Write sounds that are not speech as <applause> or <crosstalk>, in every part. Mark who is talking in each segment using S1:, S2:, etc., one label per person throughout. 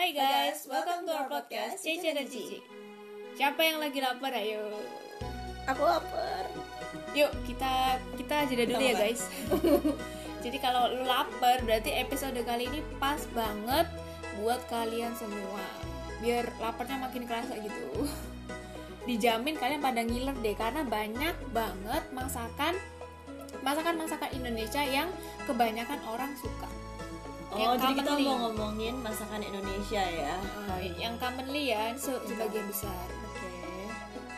S1: Hai guys, welcome to our podcast Cici dan Cici. Siapa yang lagi lapar? Ayo.
S2: Aku lapar.
S1: Yuk kita kita jeda dulu ya guys. <laughs> Jadi kalau lu lapar berarti episode kali ini pas banget buat kalian semua. Biar laparnya makin kerasa gitu. <laughs> Dijamin kalian pada ngiler deh karena banyak banget masakan masakan-masakan Indonesia yang kebanyakan orang suka.
S2: Oh,
S1: Yang
S2: jadi kita mau ngomongin masakan Indonesia ya.
S1: Uh, yang commonly ya se- sebagian besar.
S2: Oke.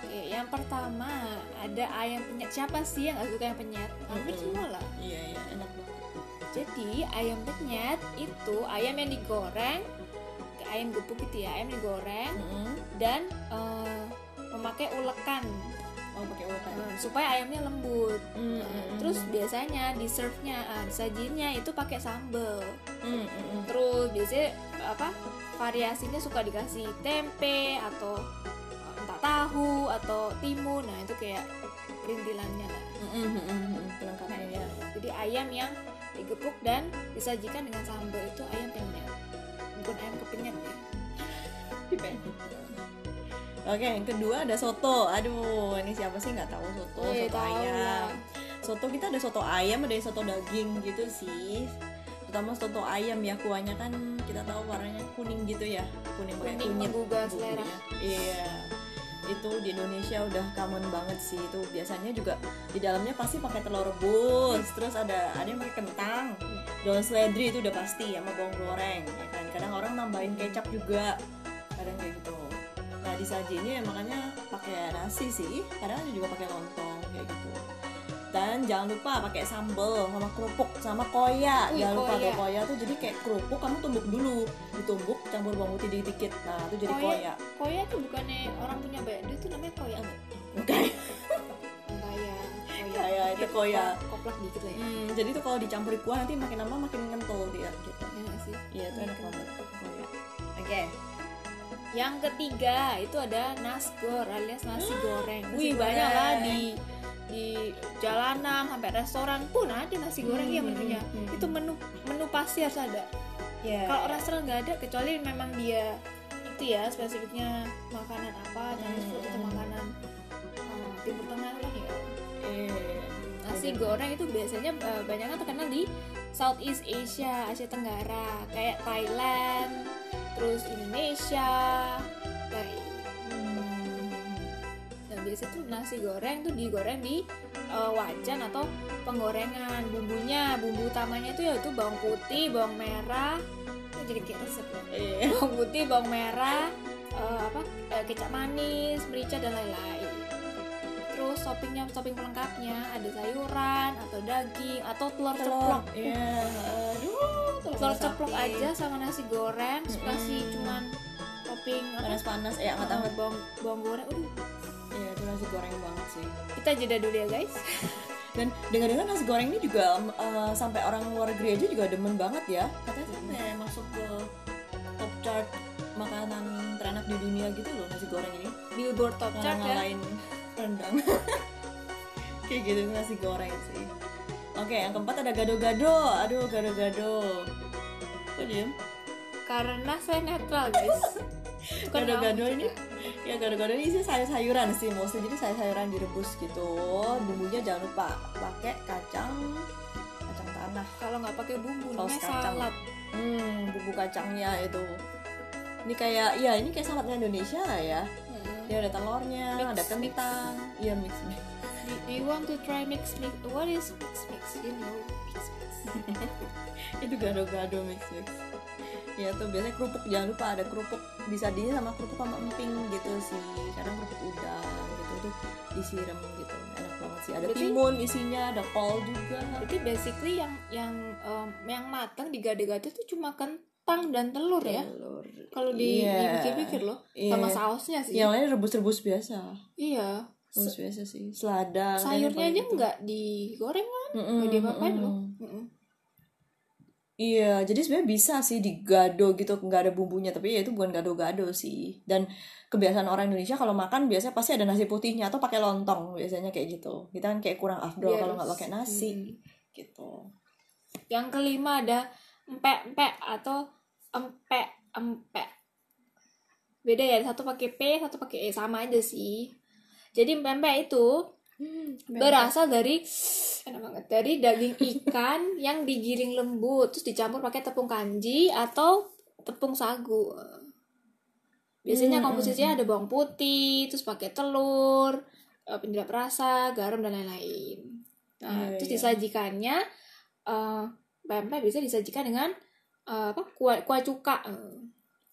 S1: Oke, yang pertama ada ayam penyet. Siapa sih yang gak suka ayam penyet? Hampir
S2: Mm-mm.
S1: semua lah.
S2: Iya, iya, enak banget.
S1: Jadi ayam penyet itu ayam yang digoreng, ayam gepuk gitu ya, ayam digoreng
S2: Mm-mm.
S1: dan eh, memakai ulekan
S2: Oh, pakai ulekan.
S1: eh, supaya ayamnya lembut.
S2: Mm,
S1: Eh,
S2: mm,
S1: Terus
S2: mm.
S1: biasanya di serve-nya, ah, disajinya itu pakai sambel.
S2: Mm, mm, mm.
S1: Terus biasanya apa? Variasinya suka dikasih tempe atau eh, entah tahu atau timun. Nah, itu kayak perintilannya lah.
S2: Mm, mm, mm, mm, mm. Pelengkapnya ya.
S1: Jadi ayam yang digepuk dan disajikan dengan sambal itu ayam penyet. Bukan ayam kepenyet ya.
S2: Oke, yang kedua ada soto. Aduh, ini siapa sih nggak tahu soto?
S1: Eh,
S2: soto
S1: tahu
S2: ayam.
S1: lah.
S2: Soto kita ada soto ayam, ada soto daging gitu sih. Terutama soto ayam ya kuahnya kan kita tahu warnanya kuning gitu ya, kuning kayak kunyit.
S1: menggugah selera.
S2: Iya. Itu di Indonesia udah common banget sih. Itu biasanya juga di dalamnya pasti pakai telur rebus, terus ada ada yang pakai kentang, daun seledri itu udah pasti sama bawang goreng ya kan. Kadang orang nambahin kecap juga. Kadang kayak gitu. Disajinya ya makanya pakai nasi sih. Kadang ada juga pakai lontong kayak gitu. Dan jangan lupa pakai sambal sama kerupuk sama koya.
S1: Wih,
S2: jangan lupa
S1: koya.
S2: koya tuh jadi kayak kerupuk kamu tumbuk dulu. Ditumbuk campur bawang putih dikit-dikit. Nah, itu jadi
S1: Koya.
S2: koya.
S1: Koya tuh bukannya orang punya banyak duit tuh namanya koya?
S2: Oke.
S1: Kaya, koya.
S2: Kaya, itu koya.
S1: Koplak- dikit lah ya.
S2: Hmm, jadi tuh kalau dicampuri kuah nanti makin lama makin ngentul dia gitu.
S1: Ya sih.
S2: Iya, itu enak banget. Koya. Oke.
S1: Yang ketiga itu ada nasgor alias nasi goreng.
S2: Nasi
S1: Wih banyak lah
S2: goreng.
S1: di di jalanan sampai restoran pun ada nasi goreng ya
S2: Hmm,
S1: menunya.
S2: hmm.
S1: Itu menu menu pasti harus ada.
S2: Ya.
S1: Kalau restoran nggak ada kecuali memang dia itu ya spesifiknya makanan apa Chinese food atau
S2: Hmm.
S1: makanan eh, timur tengah kan ya.
S2: eh,
S1: Nasi goreng itu biasanya eh, banyak kan terkenal di Southeast Asia, Asia Tenggara, kayak Thailand, terus Indonesia, kayak
S2: Hmm.
S1: Nah biasa tuh nasi goreng tuh digoreng di eh, wajan atau penggorengan bumbunya bumbu utamanya itu yaitu bawang putih bawang merah Ini jadi kayak resep ya.
S2: Eh.
S1: bawang putih bawang merah eh, apa eh, kecap manis merica dan lain-lain toppingnya topping pelengkapnya ada sayuran atau daging atau telur, ceplok
S2: Iya. Aduh,
S1: telur
S2: sapi.
S1: ceplok aja sama nasi goreng terus kasih
S2: Mm-mm.
S1: cuman topping
S2: panas-panas eh hangat-hangat.
S1: bawang bawang goreng Aduh,
S2: Iya, itu nasi goreng banget sih.
S1: kita jeda dulu ya guys <laughs>
S2: Dan dengar-dengar nasi goreng ini juga eh, sampai orang luar negeri aja juga demen banget ya. Katanya sampai masuk ke top chart makanan terenak di dunia gitu loh nasi goreng ini.
S1: billboard top chart ya
S2: rendang. <laughs> Kayak gitu nasi goreng sih. Oke, yang keempat ada gado-gado. Aduh, gado-gado. Kok diem?
S1: karena saya netral guys <laughs>
S2: Gado-gado ini ya gado-gado ini sih sayur-sayuran sih mostly jadi sayur-sayuran direbus gitu bumbunya jangan lupa pakai kacang kacang tanah
S1: kalau nggak pakai bumbu
S2: Saus kacang.
S1: salad
S2: hmm bumbu kacangnya itu ini kayak ya ini kayak saladnya Indonesia lah ya dia ada telurnya
S1: Mix,
S2: ada kentang. Iya mix mix.
S1: Do, do you want to try mix mix? What is mix mix? You know mix mix. <laughs>
S2: Itu gado-gado mix mix. Ya tuh biasanya kerupuk jangan lupa ada kerupuk disajiin sama kerupuk sama emping gitu sih. Kadang kerupuk udang gitu tuh disiram gitu. Enak banget sih. Ada
S1: Berarti-
S2: timun isinya ada kol juga.
S1: Berarti basically yang yang em, yang matang di gado-gado itu cuma kentang dan telur ya
S2: telur
S1: kalau di
S2: Iya.
S1: dipikir-pikir loh
S2: Iya.
S1: sama sausnya sih
S2: yang lain rebus-rebus biasa
S1: iya
S2: rebus biasa sih selada
S1: sayurnya aja nggak digoreng kan nggak diapa-apain loh Mm-mm.
S2: Iya, jadi sebenarnya bisa sih digado gitu, nggak ada bumbunya, tapi ya itu bukan gado-gado sih. Dan kebiasaan orang Indonesia kalau makan biasanya pasti ada nasi putihnya atau pakai lontong biasanya kayak gitu. Kita kan kayak kurang afdol kalau nggak pakai nasi
S1: Mm-mm.
S2: gitu.
S1: Yang kelima ada empek-empek atau empek-empek. beda ya satu pakai P satu pakai E sama aja sih. Jadi pempek itu berasal dari enak banget dari daging ikan <laughs> yang digiling lembut terus dicampur pakai tepung kanji atau tepung sagu. Biasanya
S2: Hmm,
S1: komposisinya ada bawang putih terus pakai telur eh, penyedap rasa garam dan lain-lain. Nah
S2: Iya,
S1: terus
S2: iya.
S1: disajikannya eh pempek bisa disajikan dengan eh, apa kuah kuah cuka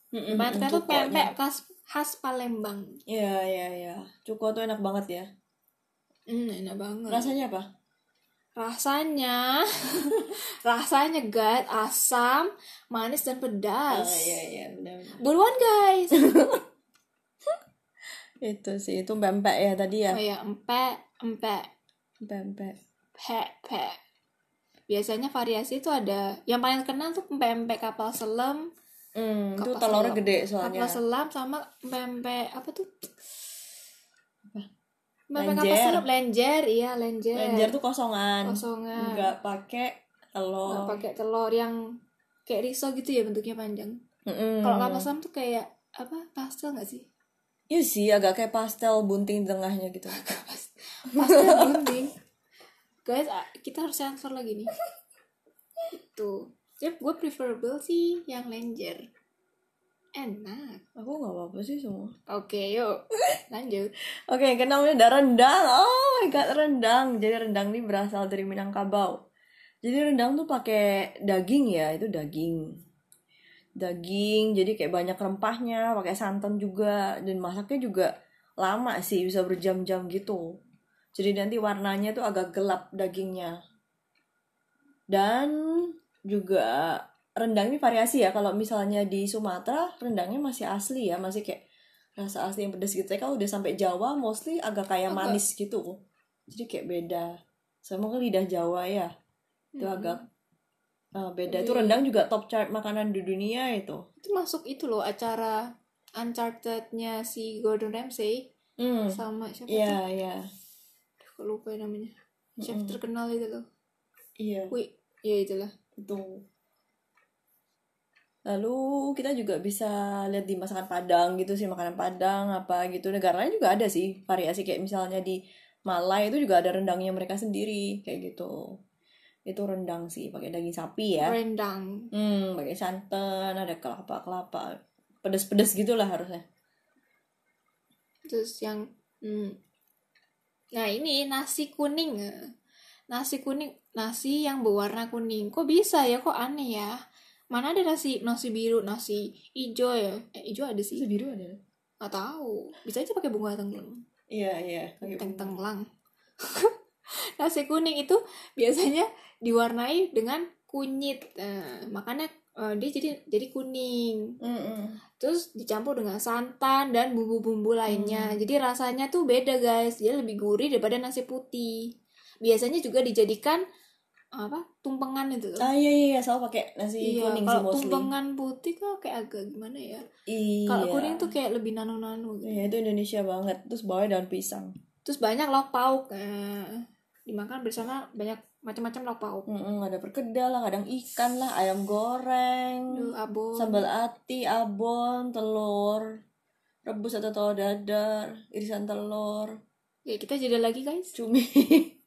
S1: pempek itu
S2: cukoknya.
S1: pempek khas khas Palembang
S2: Iya iya iya. Cuko tuh enak banget ya.
S1: hmm, enak banget
S2: Rasanya apa?
S1: rasanya <laughs> rasanya guys asam manis dan pedas
S2: Oh, iya iya benar.
S1: buruan guys <laughs>
S2: Itu sih itu pempek ya tadi ya.
S1: oh ya empek empek
S2: Pempek.
S1: pe pe biasanya variasi itu ada yang paling terkenal tuh pempek kapal selam
S2: Hmm, itu
S1: Kapal
S2: telurnya
S1: selam.
S2: gede soalnya.
S1: kapal selam sama pempek apa tuh pempek
S2: Lenjer.
S1: kapal selam lenjer iya lenjer
S2: Lenjer tuh kosongan.
S1: kosongan
S2: Enggak pakai telur.
S1: nggak pakai telur yang kayak riso gitu ya bentuknya panjang
S2: Mm-mm.
S1: kalau kapal selam tuh kayak apa pastel nggak sih
S2: Iya sih agak kayak pastel bunting di tengahnya gitu. <laughs>
S1: pastel bunting guys ah, kita harus sensor lagi nih itu jadi gue preferable sih yang lenjer enak
S2: Aku nggak apa-apa sih semua.
S1: oke yuk lanjut
S2: Oke, yang namanya ada rendang. Oh my god, rendang. Jadi rendang ini berasal dari Minangkabau. Jadi rendang tuh pakai daging ya, itu daging. Daging, jadi kayak banyak rempahnya, pakai santan juga dan masaknya juga lama sih, bisa berjam-jam gitu. Jadi nanti warnanya tuh agak gelap dagingnya. Dan juga rendang ini variasi ya. Kalau misalnya di Sumatera rendangnya masih asli ya, masih kayak rasa asli yang pedas gitu. Tapi Kalau udah sampai Jawa mostly agak kayak
S1: Agak.
S2: manis gitu. Jadi kayak beda. Sama kan lidah Jawa ya. Itu
S1: Hmm.
S2: agak uh, beda. Itu
S1: Lebih-
S2: rendang juga top chart makanan di dunia itu.
S1: itu masuk itu loh acara Uncharted-nya si Gordon Ramsay
S2: Hmm.
S1: sama siapa
S2: Iya,
S1: tuh
S2: iya.
S1: Lupa ya namanya chef
S2: Mm-mm.
S1: terkenal itu loh
S2: Iya,
S1: wih ya itulah
S2: itu. Lalu kita juga bisa lihat di masakan Padang gitu sih, makanan Padang apa gitu. Negaranya juga ada sih variasi kayak misalnya di Malai itu juga ada rendangnya mereka sendiri kayak gitu. Itu rendang sih pakai daging sapi ya.
S1: rendang
S2: Hmm, pakai santan, ada kelapa-kelapa. Pedes-pedes gitu lah harusnya.
S1: terus yang hmm, nah ini nasi kuning. Nasi kuning nasi yang berwarna kuning. Kok bisa ya? Kok aneh ya? Mana ada nasi nasi biru nasi hijau ya? Eh hijau ada sih.
S2: Biru ada.
S1: nggak tahu. Bisa aja pakai bunga tenggelam
S2: Iya, iya.
S1: teng
S2: bunga.
S1: tenggelam <laughs> nasi kuning itu biasanya diwarnai dengan kunyit. Nah, makanya eh, dia jadi jadi kuning
S2: Mm-mm.
S1: terus dicampur dengan santan dan bumbu-bumbu lainnya jadi rasanya tuh beda guys dia lebih gurih daripada nasi putih biasanya juga dijadikan apa tumpengan itu
S2: Ah iya iya, iya, selalu pakai nasi
S1: iya
S2: kuning sih
S1: kalau
S2: mostly.
S1: tumpengan putih kok kayak agak gimana ya
S2: Iya.
S1: kalau kuning tuh kayak lebih nano-nano gitu.
S2: Iya, itu Indonesia banget. Terus bawahnya daun pisang.
S1: terus banyak lauk pauk eh, dimakan bersama banyak macam-macam lauk pauk
S2: Mm-mm, ada perkedel lah, kadang ikan lah, ayam goreng,
S1: Aduh, abon
S2: sambal ati, abon, telur, rebus atau telur dadar, irisan telur,
S1: ya kita jeda lagi guys
S2: cumi. <laughs>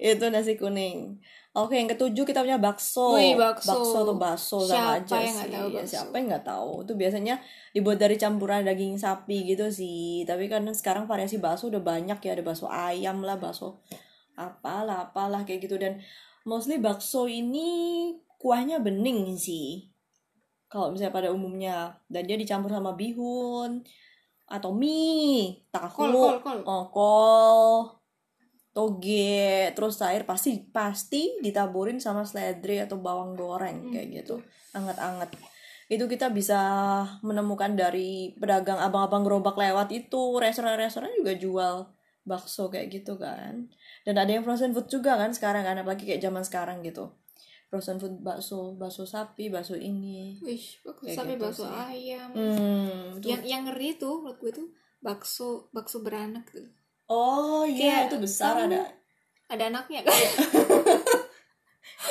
S2: itu nasi kuning. Oke, yang ketujuh kita punya bakso.
S1: Wih, bakso.
S2: atau bakso sama
S1: Siapa
S2: aja
S1: yang
S2: sih.
S1: tahu
S2: Ya,
S1: bakso?
S2: siapa yang nggak tahu? Itu biasanya dibuat dari campuran daging sapi gitu sih. Tapi kan sekarang variasi bakso udah banyak ya. Ada bakso ayam lah, bakso apalah, apalah kayak gitu. Dan mostly bakso ini kuahnya bening sih. Kalau misalnya pada umumnya. Dan dia dicampur sama bihun atau mie, tahu,
S1: kol kol kol
S2: oh, kol, toge, terus air pasti pasti ditaburin sama seledri atau bawang goreng
S1: Hmm,
S2: kayak gitu, anget-anget. Itu kita bisa menemukan dari pedagang abang-abang gerobak lewat itu, restoran-restoran juga jual bakso kayak gitu kan. Dan ada yang frozen food juga kan sekarang kan, apalagi kayak zaman sekarang gitu. Frozen food bakso, bakso sapi, bakso ini.
S1: wih
S2: Kayak
S1: sampai
S2: gitu
S1: bakso
S2: sih.
S1: ayam
S2: Hmm, itu-
S1: yang yang ngeri tuh menurut gue tuh bakso bakso beranak tuh
S2: Oh iya,
S1: Kayak
S2: itu besar ada
S1: ada anaknya kan <laughs>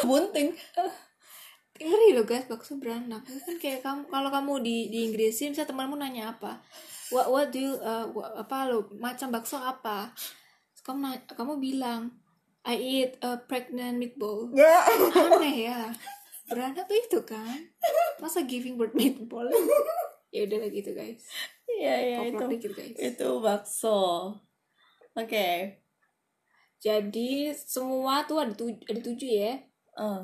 S2: bunting.
S1: ngeri loh guys bakso beranak mungkin kayak kamu kalau kamu di di Inggris sih misalnya temanmu nanya apa what what do you uh, what- apa lo macam bakso apa? Terus kamu kamu bilang I eat a pregnant meatball. Aneh ya. Beranak tuh itu kan? Masa giving birth meatball? <laughs> Ya udah lah gitu guys.
S2: Iya iya itu.
S1: dikit guys.
S2: Itu bakso. Oke.
S1: jadi semua tuh ada tujuh, ada tujuh ya?
S2: Eh,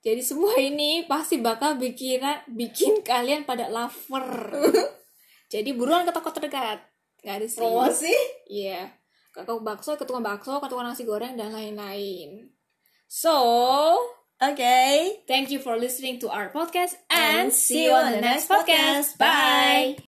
S1: Jadi semua ini pasti bakal bikin bikin kalian pada lover. <laughs> Jadi buruan ke toko terdekat. Gak ada sih.
S2: promosi?
S1: Iya. Ke toko bakso, ke tukang bakso, ke tukang nasi goreng dan lain-lain. So,
S2: Oke.
S1: thank you for listening to our podcast
S2: And
S1: and
S2: see you on the next podcast. Bye.